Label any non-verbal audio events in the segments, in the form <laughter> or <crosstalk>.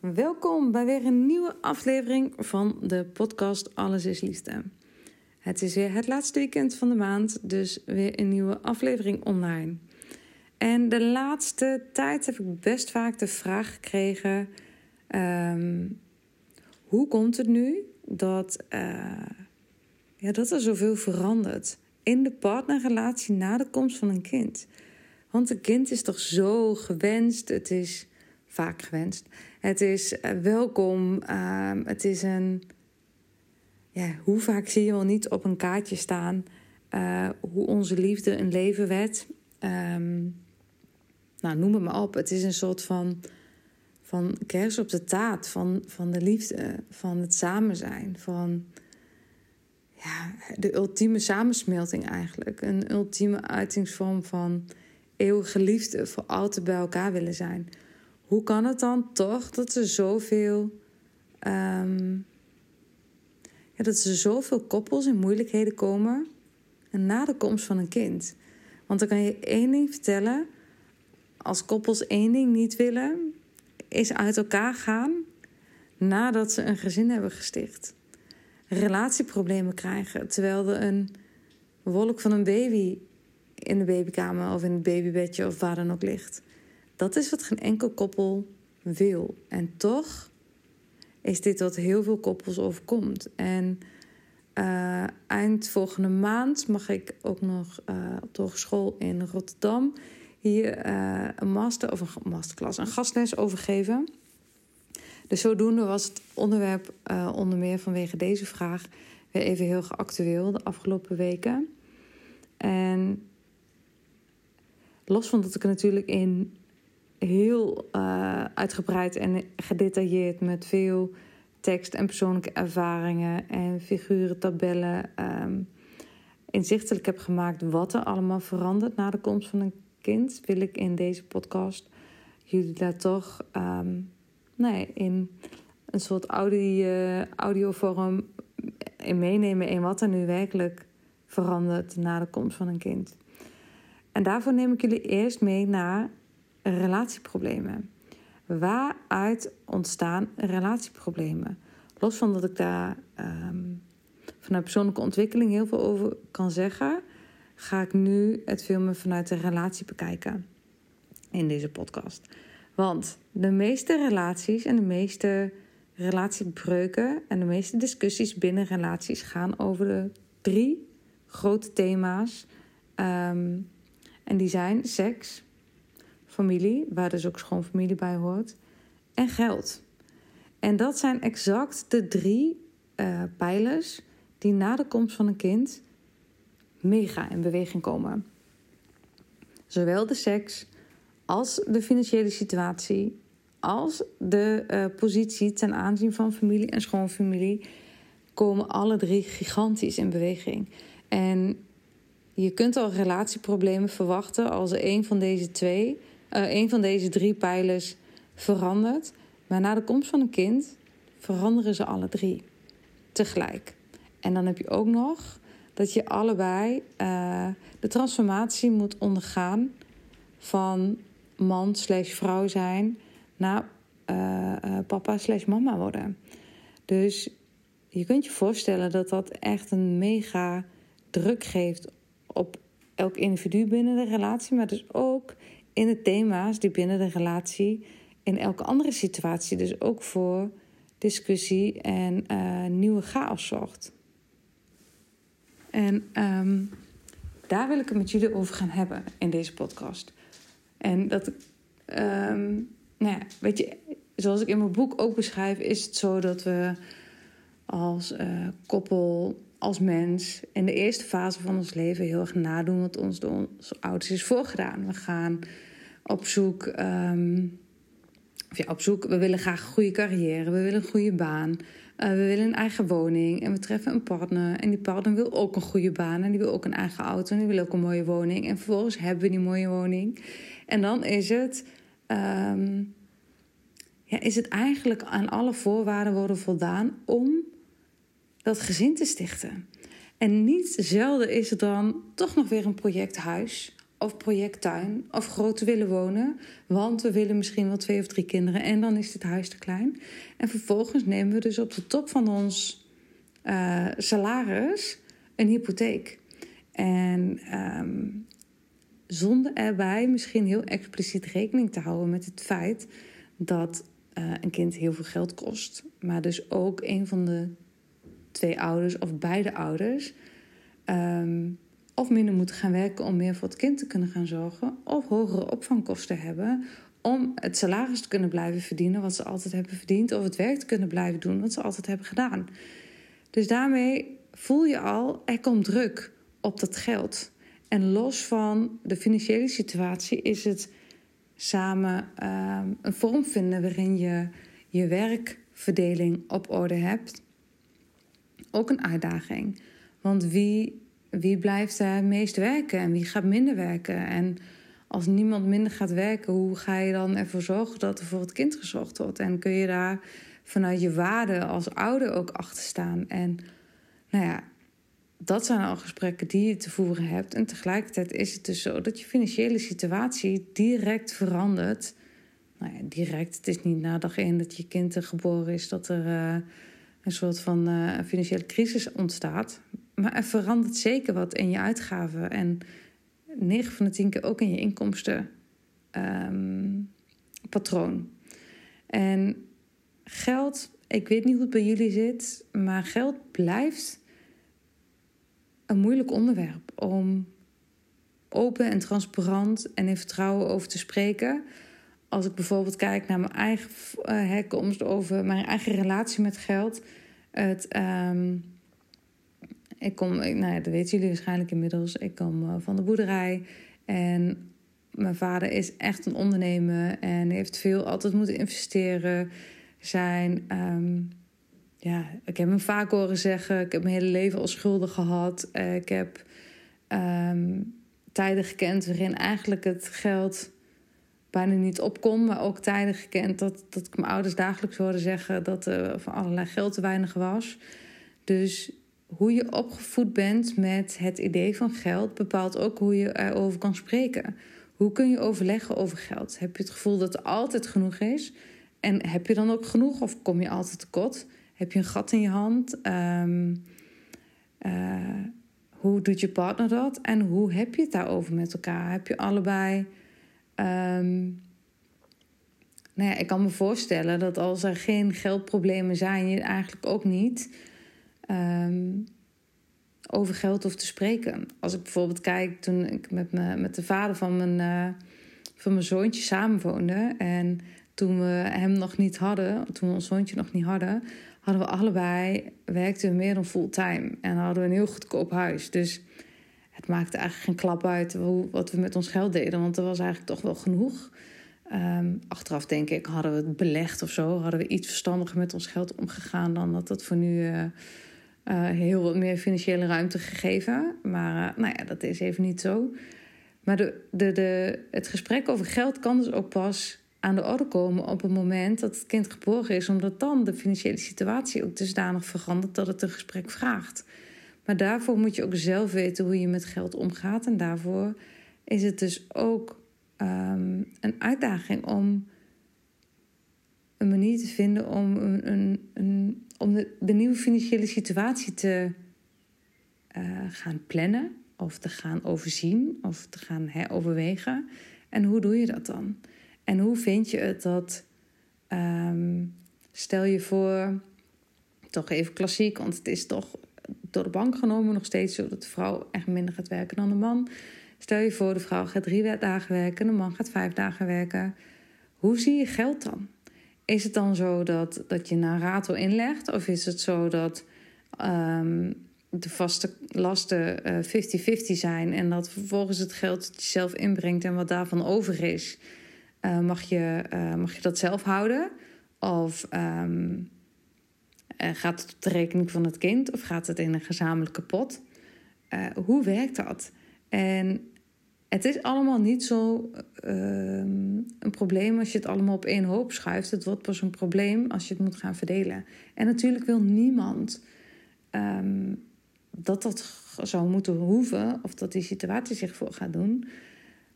Welkom bij weer een nieuwe aflevering van de podcast Alles is Liefde. Het is weer het laatste weekend van de maand, dus weer een nieuwe aflevering online. En de laatste tijd heb ik best vaak de vraag gekregen: ehm, hoe komt het nu dat, uh, ja, dat er zoveel verandert in de partnerrelatie na de komst van een kind? Want een kind is toch zo gewenst, het is vaak gewenst, het is uh, welkom, uh, het is een. Ja, hoe vaak zie je wel niet op een kaartje staan uh, hoe onze liefde een leven werd? Um, nou, noem het maar op. Het is een soort van, van kers op de taart van, van de liefde, van het samen zijn, van ja, de ultieme samensmelting eigenlijk. Een ultieme uitingsvorm van eeuwige liefde, voor altijd bij elkaar willen zijn. Hoe kan het dan toch dat er zoveel. Um, ja, dat er zoveel koppels in moeilijkheden komen na de komst van een kind? Want dan kan je één ding vertellen als koppels één ding niet willen, is uit elkaar gaan nadat ze een gezin hebben gesticht. Relatieproblemen krijgen terwijl er een wolk van een baby in de babykamer of in het babybedje of waar dan ook ligt. Dat is wat geen enkel koppel wil. En toch is dit wat heel veel koppels overkomt. En uh, eind volgende maand mag ik ook nog uh, op de hogeschool in Rotterdam hier uh, een master of een masterclass, een gastles over geven. Dus zodoende was het onderwerp onder meer vanwege deze vraag weer even heel geactueel de afgelopen weken. En los van dat ik er natuurlijk in heel uh, uitgebreid en gedetailleerd met veel tekst en persoonlijke ervaringen en figuren, tabellen um, inzichtelijk heb gemaakt wat er allemaal verandert na de komst van een kind, wil ik in deze podcast jullie daar toch um, nee, in een soort audio, audiovorm in meenemen in wat er nu werkelijk verandert na de komst van een kind. En daarvoor neem ik jullie eerst mee naar relatieproblemen. Waaruit ontstaan relatieproblemen? Los van dat ik daar um, vanuit persoonlijke ontwikkeling heel veel over kan zeggen, ga ik nu het filmen vanuit de relatie bekijken in deze podcast. Want de meeste relaties en de meeste relatiebreuken en de meeste discussies binnen relaties gaan over de drie grote thema's. Um, en die zijn seks, familie, waar dus ook schoonfamilie bij hoort, en geld. En dat zijn exact de drie uh, pijlers die na de komst van een kind mega in beweging komen. Zowel de seks als de financiële situatie, als de uh, positie ten aanzien van familie en schoonfamilie, komen alle drie gigantisch in beweging. En je kunt al relatieproblemen verwachten als een van deze twee, uh, een van deze drie pijlers verandert. Maar na de komst van een kind veranderen ze alle drie tegelijk. En dan heb je ook nog dat je allebei uh, de transformatie moet ondergaan van man slash vrouw zijn naar uh, papa slash mama worden. Dus je kunt je voorstellen dat dat echt een mega druk geeft op elk individu binnen de relatie, maar dus ook in de thema's die binnen de relatie in elke andere situatie dus ook voor discussie en uh, nieuwe chaos zorgt. En ehm, daar wil ik het met jullie over gaan hebben in deze podcast. En dat, um, nou ja, weet je, zoals ik in mijn boek ook beschrijf, is het zo dat we als uh, koppel, als mens, in de eerste fase van ons leven heel erg nadoen wat ons door onze ouders is voorgedaan. We gaan op zoek. Um, ja, op zoek. We willen graag een goede carrière, we willen een goede baan. Uh, we willen een eigen woning en we treffen een partner. En die partner wil ook een goede baan en die wil ook een eigen auto en die wil ook een mooie woning. En vervolgens hebben we die mooie woning. En dan is het, um, ja, is het eigenlijk aan alle voorwaarden worden voldaan om dat gezin te stichten. En niet zelden is het dan toch nog weer een projecthuis of projecttuin of groot willen wonen. Want we willen misschien wel twee of drie kinderen en dan is het huis te klein. En vervolgens nemen we dus op de top van ons uh, salaris een hypotheek. En um, zonder erbij misschien heel expliciet rekening te houden met het feit dat uh, een kind heel veel geld kost. Maar dus ook een van de twee ouders of beide ouders. Um, of minder moeten gaan werken om meer voor het kind te kunnen gaan zorgen, of hogere opvangkosten hebben om het salaris te kunnen blijven verdienen wat ze altijd hebben verdiend, of het werk te kunnen blijven doen wat ze altijd hebben gedaan. Dus daarmee voel je al, er komt druk op dat geld. En los van de financiële situatie is het samen uh, een vorm vinden waarin je je werkverdeling op orde hebt. Ook een uitdaging. Want wie wie blijft er meest werken en wie gaat minder werken? En als niemand minder gaat werken, hoe ga je dan ervoor zorgen dat er voor het kind gezorgd wordt? En kun je daar vanuit je waarde als ouder ook achter staan? En nou ja, dat zijn al gesprekken die je te voeren hebt. En tegelijkertijd is het dus zo dat je financiële situatie direct verandert. Nou ja, direct. Het is niet na dag één dat je kind geboren is dat er uh, een soort van uh, financiële crisis ontstaat. Maar er verandert zeker wat in je uitgaven. En 9 van de 10 keer ook in je inkomstenpatroon. Um, en geld, ik weet niet hoe het bij jullie zit, maar geld blijft een moeilijk onderwerp om open en transparant en in vertrouwen over te spreken. Als ik bijvoorbeeld kijk naar mijn eigen uh, herkomst over mijn eigen relatie met geld. Het um, ik kom, nou ja, dat weten jullie waarschijnlijk inmiddels. Ik kom uh, van de boerderij. En mijn vader is echt een ondernemer en heeft veel altijd moeten investeren. Zijn, um, ja, ik heb hem vaak horen zeggen: ik heb mijn hele leven al schulden gehad. Uh, ik heb um, tijden gekend waarin eigenlijk het geld bijna niet op kon, maar ook tijden gekend dat, dat ik mijn ouders dagelijks hoorde zeggen dat er van allerlei geld te weinig was. Dus hoe je opgevoed bent met het idee van geld bepaalt ook hoe je erover kan spreken. Hoe kun je overleggen over geld? Heb je het gevoel dat er altijd genoeg is? En heb je dan ook genoeg of kom je altijd tekort? Heb je een gat in je hand? Um, uh, hoe doet je partner dat? En hoe heb je het daarover met elkaar? Heb je allebei. Um, nou ja, ik kan me voorstellen dat als er geen geldproblemen zijn, je eigenlijk ook niet um, over geld hoeft te spreken. Als ik bijvoorbeeld kijk toen ik met, me, met de vader van mijn, uh, van mijn zoontje samenwoonde. En toen we hem nog niet hadden, toen we ons zoontje nog niet hadden, hadden we allebei, werkten we meer dan fulltime. En hadden we een heel goedkoop huis. Dus het maakte eigenlijk geen klap uit hoe, wat we met ons geld deden. Want er was eigenlijk toch wel genoeg. Um, achteraf denk ik, hadden we het belegd of zo. Hadden we iets verstandiger met ons geld omgegaan dan dat dat voor nu... Uh, uh, heel wat meer financiële ruimte gegeven. Maar uh, nou ja, dat is even niet zo. Maar de, de, de, het gesprek over geld kan dus ook pas aan de orde komen op het moment dat het kind geboren is, omdat dan de financiële situatie ook dusdanig verandert dat het een gesprek vraagt. Maar daarvoor moet je ook zelf weten hoe je met geld omgaat. En daarvoor is het dus ook um, een uitdaging om een manier te vinden om een, een, een om de, de nieuwe financiële situatie te uh, gaan plannen of te gaan overzien of te gaan heroverwegen. En hoe doe je dat dan? En hoe vind je het dat Ehm, stel je voor, toch even klassiek, want het is toch door de bank genomen nog steeds zo dat de vrouw echt minder gaat werken dan de man. Stel je voor, de vrouw gaat drie dagen werken, de man gaat vijf dagen werken. Hoe zie je geld dan? Is het dan zo dat, dat je een rato inlegt? Of is het zo dat ehm, de vaste lasten 50-50 uh, zijn en dat vervolgens het geld dat je zelf inbrengt en wat daarvan over is, uh, mag, je, uh, mag je dat zelf houden? Of um, gaat het op de rekening van het kind of gaat het in een gezamenlijke pot? hoe werkt dat? En het is allemaal niet zo ehm, een probleem als je het allemaal op één hoop schuift. Het wordt pas een probleem als je het moet gaan verdelen. En natuurlijk wil niemand um, dat dat zou moeten hoeven of dat die situatie zich voor gaat doen.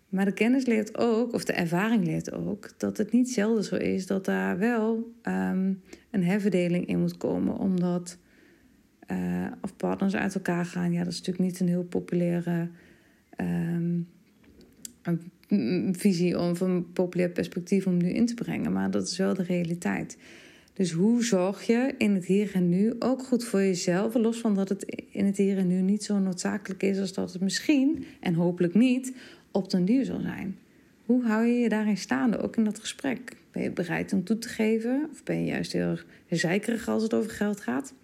Maar de kennis leert ook, of de ervaring leert ook, dat het niet zelden zo is dat daar wel um, een herverdeling in moet komen, omdat uh, of partners uit elkaar gaan. Ja, dat is natuurlijk niet een heel populaire een visie of een populair perspectief om nu in te brengen, maar dat is wel de realiteit. Dus hoe zorg je in het hier en nu ook goed voor jezelf, los van dat het in het hier en nu niet zo noodzakelijk is als dat het misschien, en hopelijk niet, op den duur zal zijn? Hoe hou je je daarin staande, ook in dat gesprek? Ben je bereid om toe te geven? Of ben je juist heel erg zeikerig als het over geld gaat?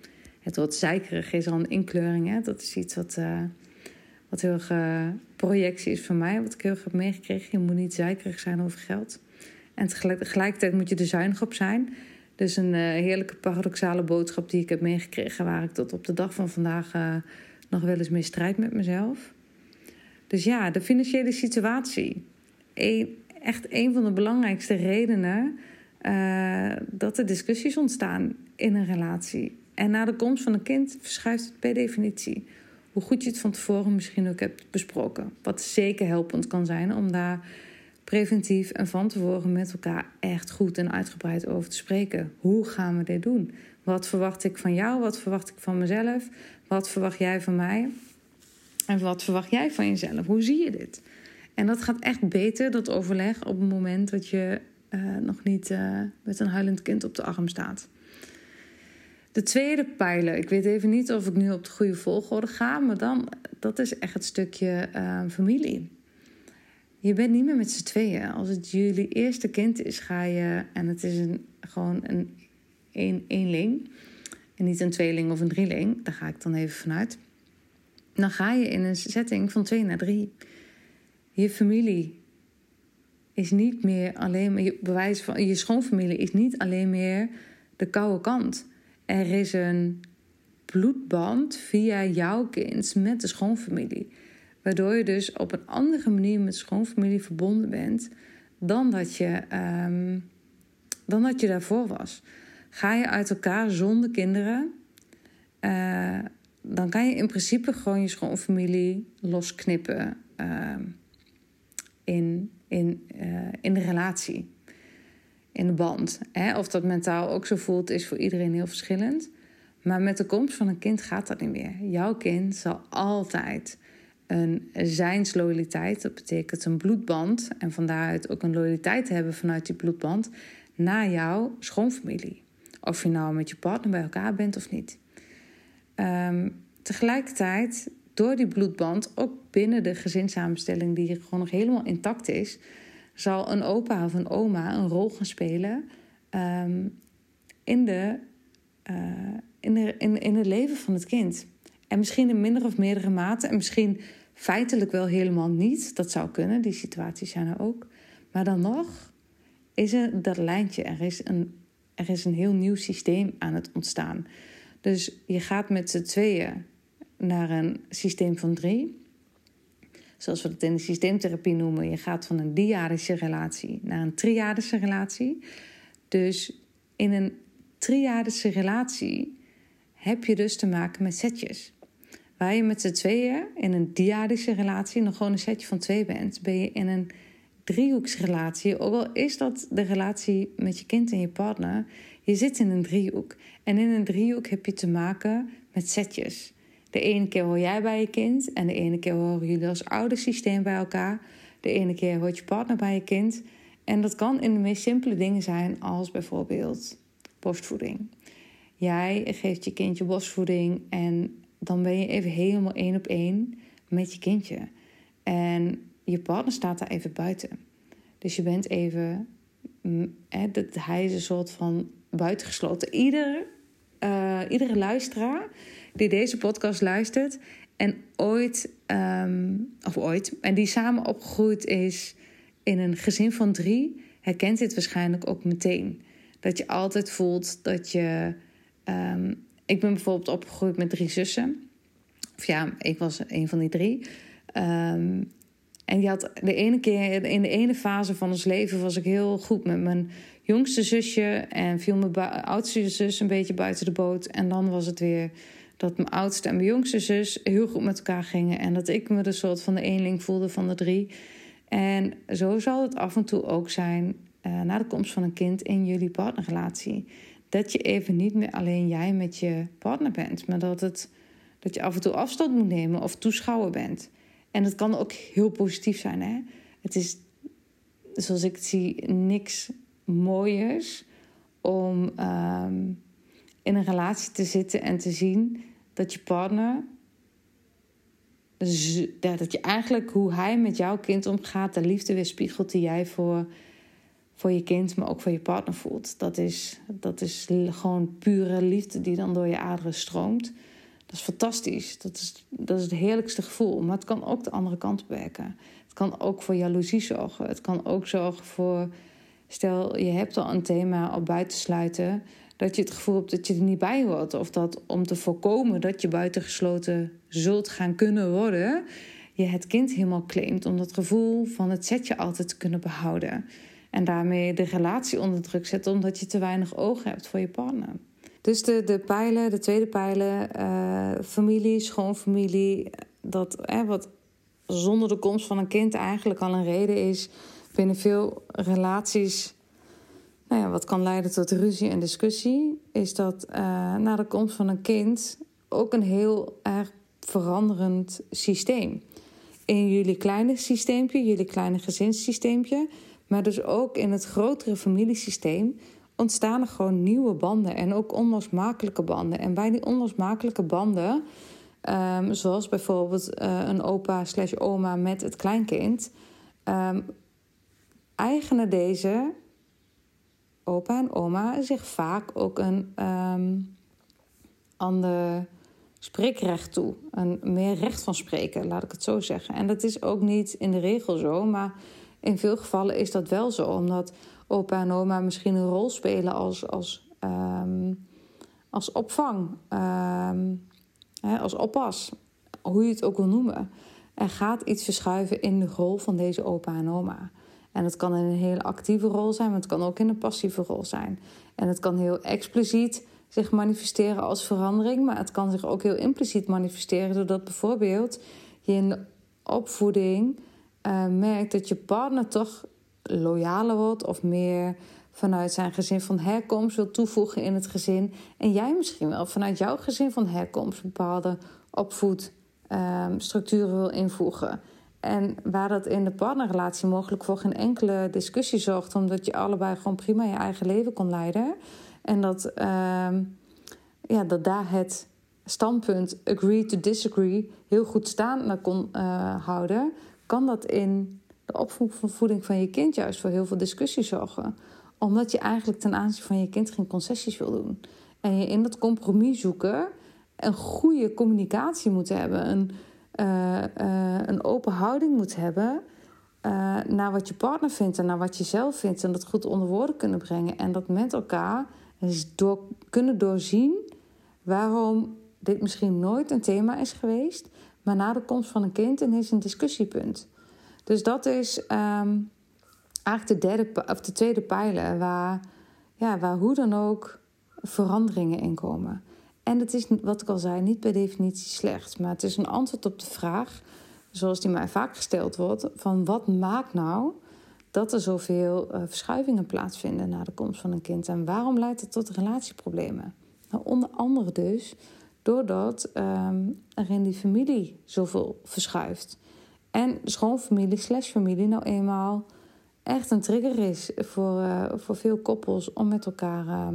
Het woord zeikerig is al een inkleuring. Hè? Dat is iets wat, uh, wat heel erg uh, projectie is van mij. Wat ik heel erg heb meegekregen. Je moet niet zeikerig zijn over geld. En tegelijkertijd moet je er zuinig op zijn. Dus een uh, heerlijke paradoxale boodschap die ik heb meegekregen, waar ik tot op de dag van vandaag uh, nog wel eens mee strijd met mezelf. Dus ja, de financiële situatie. Echt een van de belangrijkste redenen dat er discussies ontstaan in een relatie. En na de komst van een kind verschuift het per definitie. Hoe goed je het van tevoren misschien ook hebt besproken. Wat zeker helpend kan zijn om daar preventief en van tevoren met elkaar echt goed en uitgebreid over te spreken. Hoe gaan we dit doen? Wat verwacht ik van jou? Wat verwacht ik van mezelf? Wat verwacht jij van mij? En wat verwacht jij van jezelf? Hoe zie je dit? En dat gaat echt beter, dat overleg, op het moment dat je uh, nog niet uh, met een huilend kind op de arm staat. De tweede pijler, ik weet even niet of ik nu op de goede volgorde ga, maar dan, dat is echt het stukje uh, familie. Je bent niet meer met z'n tweeën. Als het jullie eerste kind is, ga je, en het is een, gewoon een, een eenling, en niet een tweeling of een drieling, daar ga ik dan even vanuit. Dan ga je in een setting van twee naar drie. Je familie is niet meer alleen je bewijs van je schoonfamilie is niet alleen meer de koude kant. Er is een bloedband via jouw kind met de schoonfamilie. Waardoor je dus op een andere manier met schoonfamilie verbonden bent dan dat je, um, dan dat je daarvoor was. Ga je uit elkaar zonder kinderen, uh, dan kan je in principe gewoon je schoonfamilie losknippen uh, in, in, uh, in de relatie, in de band. Hè? Of dat mentaal ook zo voelt, is voor iedereen heel verschillend. Maar met de komst van een kind gaat dat niet meer. Jouw kind zal altijd een zijnsloyaliteit. Dat betekent een bloedband. En van daaruit ook een loyaliteit hebben vanuit die bloedband naar jouw schoonfamilie. Of je nou met je partner bij elkaar bent of niet. Um, tegelijkertijd, door die bloedband, ook binnen de gezinssamenstelling die gewoon nog helemaal intact is, zal een opa of een oma een rol gaan spelen um, in, de, uh, in, de, in, in het leven van het kind. En misschien in minder of meerdere mate. En misschien Feitelijk wel helemaal niet. Dat zou kunnen, die situaties zijn er ook. Maar dan nog is er dat lijntje. Er is een, er is een heel nieuw systeem aan het ontstaan. Dus je gaat met z'n tweeën naar een systeem van drie. Zoals we het in de systeemtherapie noemen. Je gaat van een diadische relatie naar een triadische relatie. Dus in een triadische relatie heb je dus te maken met setjes. Waar je met z'n tweeën in een diadische relatie nog gewoon een setje van twee bent, ben je in een driehoeksrelatie. Ook al is dat de relatie met je kind en je partner, je zit in een driehoek. En in een driehoek heb je te maken met setjes. De ene keer hoor jij bij je kind en de ene keer horen jullie als oudersysteem bij elkaar. De ene keer hoort je partner bij je kind En dat kan in de meest simpele dingen zijn, als bijvoorbeeld borstvoeding. Jij geeft je kindje borstvoeding en dan ben je even helemaal één op één met je kindje. En je partner staat daar even buiten. Dus je bent even. Mm, dat, hij is een soort van buitengesloten. Ieder, uh, iedere luisteraar die deze podcast luistert en ooit, um, of ooit, en die samen opgegroeid is in een gezin van drie, herkent dit waarschijnlijk ook meteen. Dat je altijd voelt dat je. Um, ik ben bijvoorbeeld opgegroeid met drie zussen. Of ja, ik was een van die drie. Um, en je had de ene keer, in de ene fase van ons leven was ik heel goed met mijn jongste zusje. En viel mijn oudste zus een beetje buiten de boot. En dan was het weer dat mijn oudste en mijn jongste zus heel goed met elkaar gingen. En dat ik me de soort van de eenling voelde van de drie. En zo zal het af en toe ook zijn uh, na de komst van een kind in jullie partnerrelatie. Dat je even niet meer alleen jij met je partner bent, maar dat, het, dat je af en toe afstand moet nemen of toeschouwer bent. En het kan ook heel positief zijn. Hè? Het is, zoals ik het zie, niks mooiers om ehm, in een relatie te zitten en te zien dat je partner. dat je eigenlijk hoe hij met jouw kind omgaat, de liefde weerspiegelt die jij voor, voor je kind, maar ook voor je partner voelt. Dat is, dat is gewoon pure liefde die dan door je aderen stroomt. Dat is fantastisch. Dat is, dat is het heerlijkste gevoel. Maar het kan ook de andere kant werken. Het kan ook voor jaloezie zorgen. Het kan ook zorgen voor. Stel, je hebt al een thema op buitensluiten. Dat je het gevoel hebt dat je er niet bij hoort. Of dat om te voorkomen dat je buitengesloten zult gaan kunnen worden. Je het kind helemaal claimt om dat gevoel van het zetje altijd te kunnen behouden. En daarmee de relatie onder druk zet omdat je te weinig oog hebt voor je partner. Dus de, de pijlen, de tweede pijlen, uh, familie, schoonfamilie, dat eh, wat zonder de komst van een kind eigenlijk al een reden is binnen veel relaties, nou ja, wat kan leiden tot ruzie en discussie, is dat uh, na de komst van een kind ook een heel erg veranderend systeem. In jullie kleine systeempje, jullie kleine gezinssysteempje, maar dus ook in het grotere familiesysteem ontstaan er gewoon nieuwe banden en ook onlosmakelijke banden. En bij die onlosmakelijke banden, um, zoals bijvoorbeeld uh, een opa slash oma met het kleinkind, um, eigenen deze opa en oma zich vaak ook een um, ander spreekrecht toe. Een meer recht van spreken, laat ik het zo zeggen. En dat is ook niet in de regel zo, maar in veel gevallen is dat wel zo, omdat opa en oma misschien een rol spelen als, als, um, als opvang, um, hè, als oppas, hoe je het ook wil noemen. Er gaat iets verschuiven in de rol van deze opa en oma. En het kan in een hele actieve rol zijn, maar het kan ook in een passieve rol zijn. En het kan heel expliciet zich manifesteren als verandering, maar het kan zich ook heel impliciet manifesteren doordat bijvoorbeeld je in de opvoeding uh, merkt dat je partner toch loyaler wordt of meer vanuit zijn gezin van herkomst wil toevoegen in het gezin. En jij misschien wel vanuit jouw gezin van herkomst bepaalde opvoedstructuren um, wil invoegen. En waar dat in de partnerrelatie mogelijk voor geen enkele discussie zorgt, omdat je allebei gewoon prima je eigen leven kon leiden. En dat, uh, ja, dat daar het standpunt agree to disagree heel goed staan kon uh, houden, kan dat in de opvoeding van je kind juist voor heel veel discussie zorgen. Omdat je eigenlijk ten aanzien van je kind geen concessies wil doen. En je in dat compromis zoeken een goede communicatie moet hebben. Een, uh, uh, een open houding moet hebben uh, naar wat je partner vindt en naar wat je zelf vindt. En dat goed onder woorden kunnen brengen. En dat met elkaar door, kunnen doorzien waarom dit misschien nooit een thema is geweest. Maar na de komst van een kind ineens een discussiepunt. Dus dat is um, eigenlijk de, derde, of de tweede pijler waar, ja, waar hoe dan ook veranderingen in komen. En het is, wat ik al zei, niet per definitie slecht. Maar het is een antwoord op de vraag, zoals die mij vaak gesteld wordt: van wat maakt nou dat er zoveel uh, verschuivingen plaatsvinden na de komst van een kind? En waarom leidt het tot relatieproblemen? Nou, onder andere dus doordat um, er in die familie zoveel verschuift. En schoonfamilie slash familie nou eenmaal echt een trigger is voor, uh, voor veel koppels om met elkaar uh,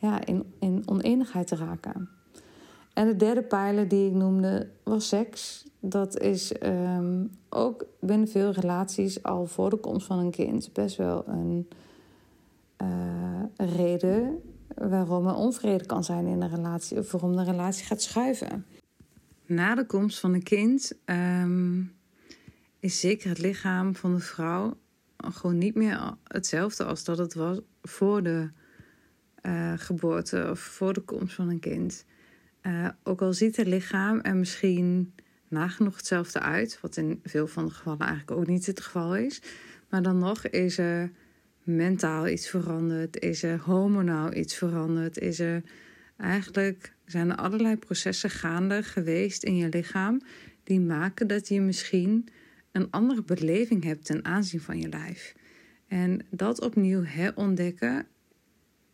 ja, in, in oneenigheid te raken. En de derde pijler die ik noemde was seks. Dat is um, ook binnen veel relaties al voor de komst van een kind best wel een uh, reden waarom er onvrede kan zijn in een relatie of waarom de relatie gaat schuiven. Na de komst van een kind um, is zeker het lichaam van de vrouw gewoon niet meer hetzelfde als dat het was voor de uh, geboorte of voor de komst van een kind. Uh, ook al ziet het lichaam er misschien nagenoeg hetzelfde uit, wat in veel van de gevallen eigenlijk ook niet het geval is, maar dan nog is er mentaal iets veranderd, is er hormonaal iets veranderd, is er eigenlijk zijn er allerlei processen gaande geweest in je lichaam die maken dat je misschien een andere beleving hebt ten aanzien van je lijf. En dat opnieuw herontdekken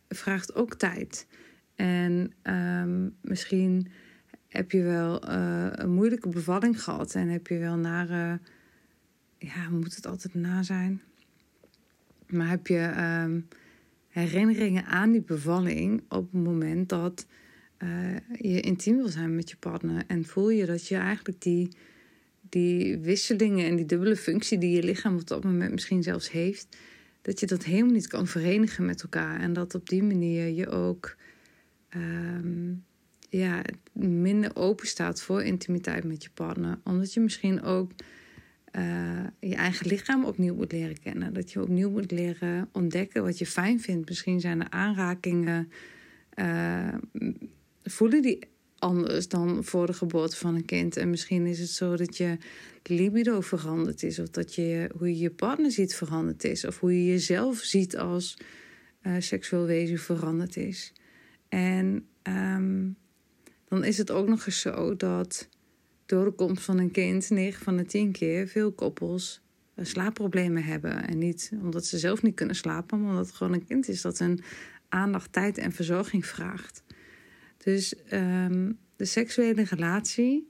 vraagt ook tijd. En um, misschien heb je wel uh, een moeilijke bevalling gehad en heb je wel nare. Ja, moet het altijd na zijn? Maar heb je um, herinneringen aan die bevalling op het moment dat uh, je intiem wil zijn met je partner? En voel je dat je eigenlijk die die wisselingen en die dubbele functie die je lichaam op dat moment misschien zelfs heeft, dat je dat helemaal niet kan verenigen met elkaar. En dat op die manier je ook um, ja, minder open staat voor intimiteit met je partner. Omdat je misschien ook uh, je eigen lichaam opnieuw moet leren kennen. Dat je opnieuw moet leren ontdekken wat je fijn vindt. Misschien zijn er aanrakingen. Uh, voelen die anders dan voor de geboorte van een kind. En misschien is het zo dat je libido veranderd is, of dat je hoe je je partner ziet veranderd is, of hoe je jezelf ziet als uh, seksueel wezen veranderd is. En um, dan is het ook nog eens zo dat door de komst van een kind, 9 van de 10 keer, veel koppels uh, slaapproblemen hebben. En niet omdat ze zelf niet kunnen slapen, maar omdat het gewoon een kind is dat een aandacht, tijd en verzorging vraagt. Dus um, de seksuele relatie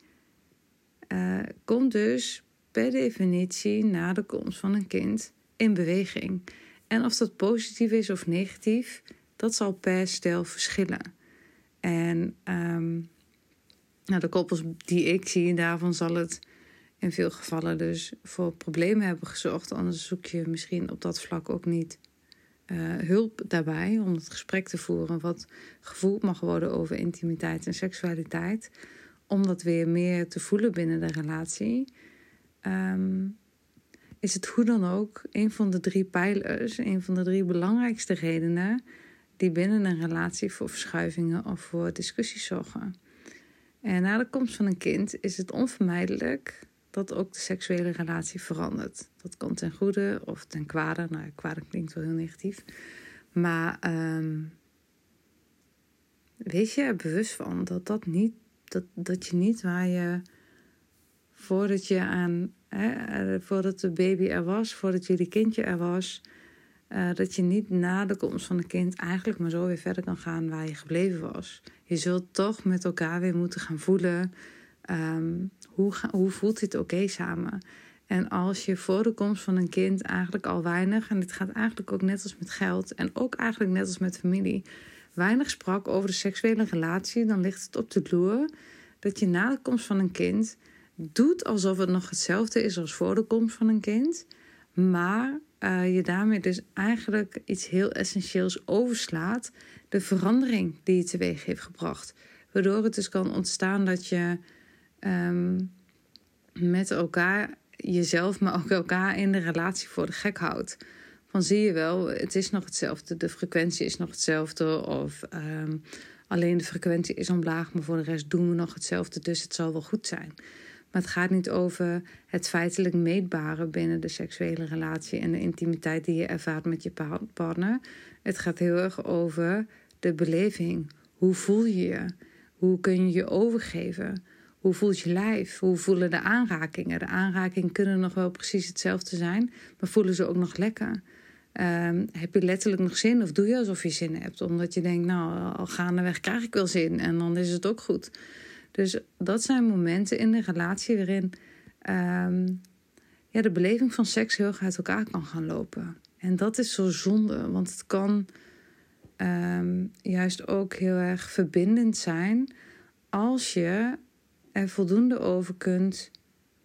uh, komt dus per definitie na de komst van een kind in beweging. En of dat positief is of negatief, dat zal per stel verschillen. En um, nou, de koppels die ik zie, daarvan zal het in veel gevallen dus voor problemen hebben gezorgd. Anders zoek je misschien op dat vlak ook niet uh, hulp daarbij om het gesprek te voeren wat gevoeld mag worden over intimiteit en seksualiteit. Om dat weer meer te voelen binnen de relatie. Um, is het hoe dan ook een van de drie pijlers, een van de drie belangrijkste redenen die binnen een relatie voor verschuivingen of voor discussies zorgen. En na de komst van een kind is het onvermijdelijk dat ook de seksuele relatie verandert. Dat kan ten goede of ten kwade. Nou, kwade klinkt wel heel negatief. Maar um, wees je er bewust van dat, dat, niet, dat, dat je niet waar je voordat je aan, hè, eh, voordat de baby er was, voordat jullie kindje er was, uh, dat je niet na de komst van een kind eigenlijk maar zo weer verder kan gaan waar je gebleven was. Je zult toch met elkaar weer moeten gaan voelen Um, hoe, hoe voelt dit oké samen? En als je voor de komst van een kind eigenlijk al weinig, en dit gaat eigenlijk ook net als met geld en ook eigenlijk net als met familie, weinig sprak over de seksuele relatie, dan ligt het op de loer dat je na de komst van een kind doet alsof het nog hetzelfde is als voor de komst van een kind, maar uh, je daarmee dus eigenlijk iets heel essentieels overslaat, de verandering die je teweeg heeft gebracht. Waardoor het dus kan ontstaan dat je um, met elkaar jezelf, maar ook elkaar in de relatie voor de gek houdt. Van zie je wel, het is nog hetzelfde, de frequentie is nog hetzelfde. Of um, alleen de frequentie is omlaag, maar voor de rest doen we nog hetzelfde, dus het zal wel goed zijn. Maar het gaat niet over het feitelijk meetbare binnen de seksuele relatie en de intimiteit die je ervaart met je partner. Het gaat heel erg over de beleving. Hoe voel je je? Hoe kun je je overgeven? Hoe voelt je lijf? Hoe voelen de aanrakingen? De aanrakingen kunnen nog wel precies hetzelfde zijn, maar voelen ze ook nog lekker? Um, heb je letterlijk nog zin of doe je alsof je zin hebt? Omdat je denkt, nou, al gaandeweg krijg ik wel zin en dan is het ook goed. Dus dat zijn momenten in de relatie waarin um, ja, de beleving van seks heel erg uit elkaar kan gaan lopen. En dat is zo zonde, want het kan ehm, juist ook heel erg verbindend zijn als je er voldoende over kunt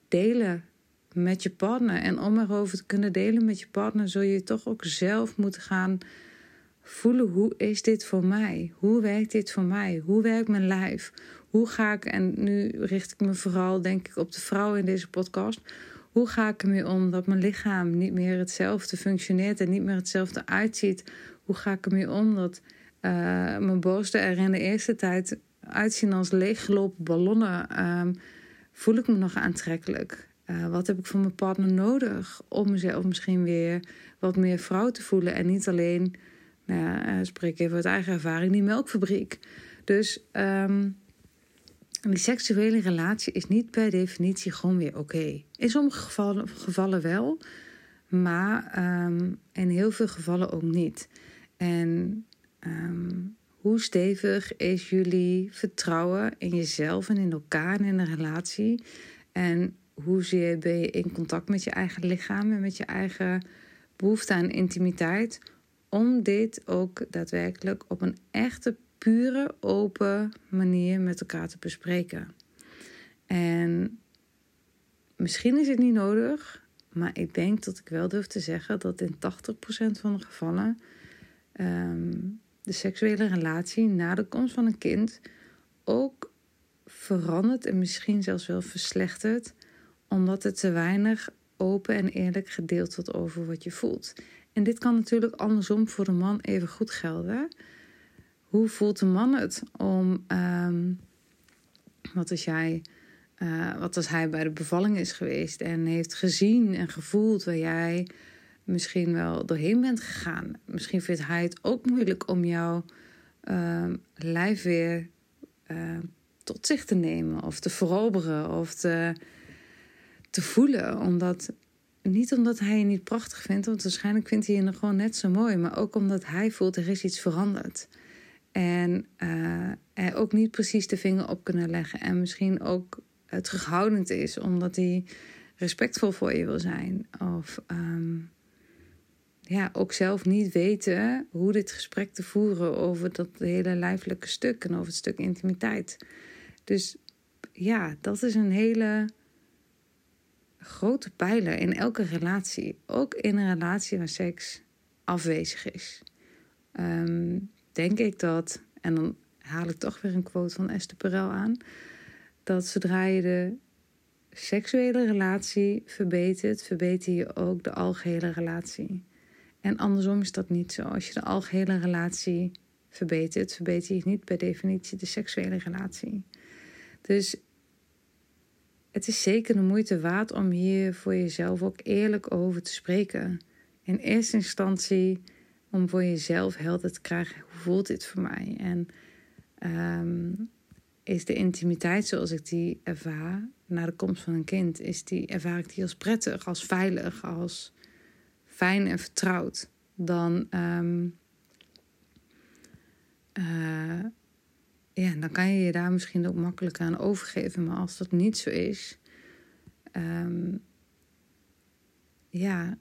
delen met je partner. En om erover te kunnen delen met je partner, zul je toch ook zelf moeten gaan voelen: hoe is dit voor mij? Hoe werkt dit voor mij? Hoe werkt mijn lijf? Hoe ga ik, en nu richt ik me vooral, denk ik, op de vrouw in deze podcast. Hoe ga ik ermee om dat mijn lichaam niet meer hetzelfde functioneert en niet meer hetzelfde uitziet? Hoe ga ik ermee om dat uh, mijn borsten er in de eerste tijd uitzien als leeggelopen ballonnen? Um, voel ik me nog aantrekkelijk? Uh, wat heb ik van mijn partner nodig om mezelf misschien weer wat meer vrouw te voelen en niet alleen, nou uh, spreek even uit eigen ervaring, die melkfabriek. Dus um, die seksuele relatie is niet per definitie gewoon weer oké. In sommige gevallen, wel, maar um, in heel veel gevallen ook niet. En hoe stevig is jullie vertrouwen in jezelf en in elkaar en in een relatie? En hoezeer ben je in contact met je eigen lichaam en met je eigen behoefte aan intimiteit? Om dit ook daadwerkelijk op een echte pure, open manier met elkaar te bespreken. En misschien is het niet nodig, maar ik denk dat ik wel durf te zeggen dat in 80% van de gevallen um, de seksuele relatie na de komst van een kind ook verandert en misschien zelfs wel verslechtert, omdat het te weinig open en eerlijk gedeeld wordt over wat je voelt. En dit kan natuurlijk andersom voor de man even goed gelden. Hoe voelt de man het om, um, wat als jij, uh, wat als hij bij de bevalling is geweest en heeft gezien en gevoeld waar jij misschien wel doorheen bent gegaan. Misschien vindt hij het ook moeilijk om jouw uh, lijf weer uh, tot zich te nemen of te veroveren of te, te voelen. Omdat, niet omdat hij je niet prachtig vindt, want waarschijnlijk vindt hij je nog gewoon net zo mooi, maar ook omdat hij voelt er is iets veranderd. En uh, ook niet precies de vinger op kunnen leggen. En misschien ook terughoudend is, omdat hij respectvol voor je wil zijn. Of um, ja, ook zelf niet weten hoe dit gesprek te voeren over dat hele lijfelijke stuk en over het stuk intimiteit. Dus ja, dat is een hele grote pijler in elke relatie. Ook in een relatie waar seks afwezig is. Um, denk ik dat, en dan haal ik toch weer een quote van Esther Perel aan, dat zodra je de seksuele relatie verbetert, verbeter je ook de algehele relatie. En andersom is dat niet zo. Als je de algehele relatie verbetert, verbeter je niet per definitie de seksuele relatie. Dus het is zeker de moeite waard om hier voor jezelf ook eerlijk over te spreken. In eerste instantie om voor jezelf helder te krijgen hoe voelt dit voor mij en um, is de intimiteit zoals ik die ervaar na de komst van een kind, is die, ervaar ik die als prettig, als veilig, als fijn en vertrouwd, dan, um, uh, ja, dan kan je je daar misschien ook makkelijk aan overgeven. Maar als dat niet zo is, um, ja,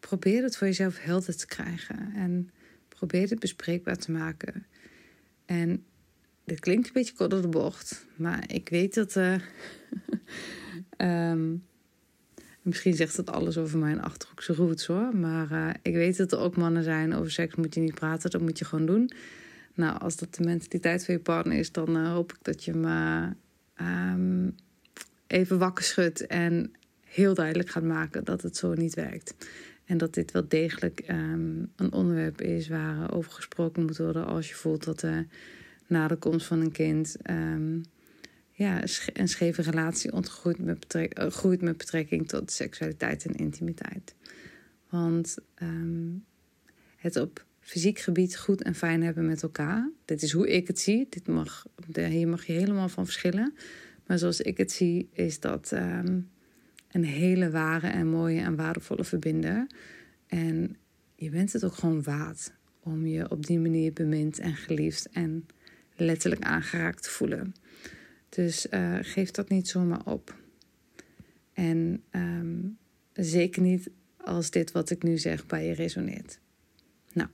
probeer het voor jezelf helder te krijgen. En probeer het bespreekbaar te maken. En dit klinkt een beetje kort de bocht, maar ik weet dat. Uh, um, <laughs> Misschien zegt dat alles over mijn achterhoekse roots hoor. Maar uh, ik weet dat er ook mannen zijn. Over seks moet je niet praten, dat moet je gewoon doen. Nou, als dat de mentaliteit van je partner is, dan uh, hoop ik dat je me um, even wakker schudt. En heel duidelijk gaat maken dat het zo niet werkt. En dat dit wel degelijk um, een onderwerp is waar over gesproken moet worden. Als je voelt dat er na de komst van een kind. Um, ja, een scheve relatie ontgroeit met, uh, groeit met betrekking tot seksualiteit en intimiteit. Want um, het op fysiek gebied goed en fijn hebben met elkaar. Dit is hoe ik het zie. Dit mag, hier mag je helemaal van verschillen. Maar zoals ik het zie, is dat um, een hele ware en mooie en waardevolle verbinder. En je bent het ook gewoon waard om je op die manier bemind en geliefd en letterlijk aangeraakt te voelen. Dus uh, geef dat niet zomaar op. En um, Zeker niet als dit wat ik nu zeg bij je resoneert. Nou,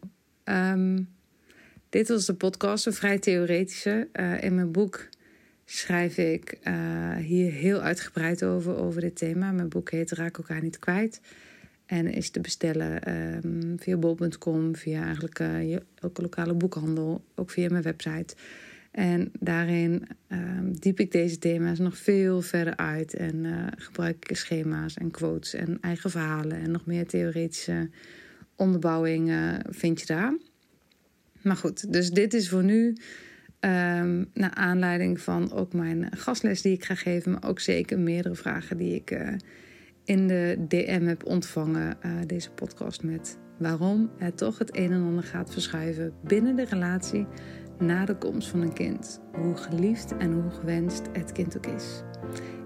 um, dit was de podcast, een vrij theoretische. Uh, in mijn boek schrijf ik uh, hier heel uitgebreid over, over dit thema. Mijn boek heet Raak elkaar niet kwijt. En is te bestellen um, via bol.com, via eigenlijk elke lokale boekhandel, ook via mijn website. En daarin um, diep ik deze thema's nog veel verder uit en uh, gebruik ik schema's en quotes en eigen verhalen en nog meer theoretische onderbouwing uh, vind je daar. Maar goed, dus dit is voor nu um, naar aanleiding van ook mijn gastles die ik ga geven, maar ook zeker meerdere vragen die ik uh, in de DM heb ontvangen. Uh, deze podcast met waarom het toch het een en ander gaat verschuiven binnen de relatie na de komst van een kind. Hoe geliefd en hoe gewenst het kind ook is.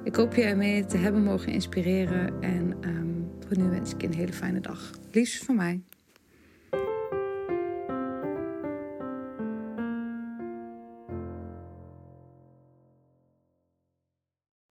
Ik hoop je ermee te hebben mogen inspireren en um, voor nu wens ik je een hele fijne dag. Liefst van mij.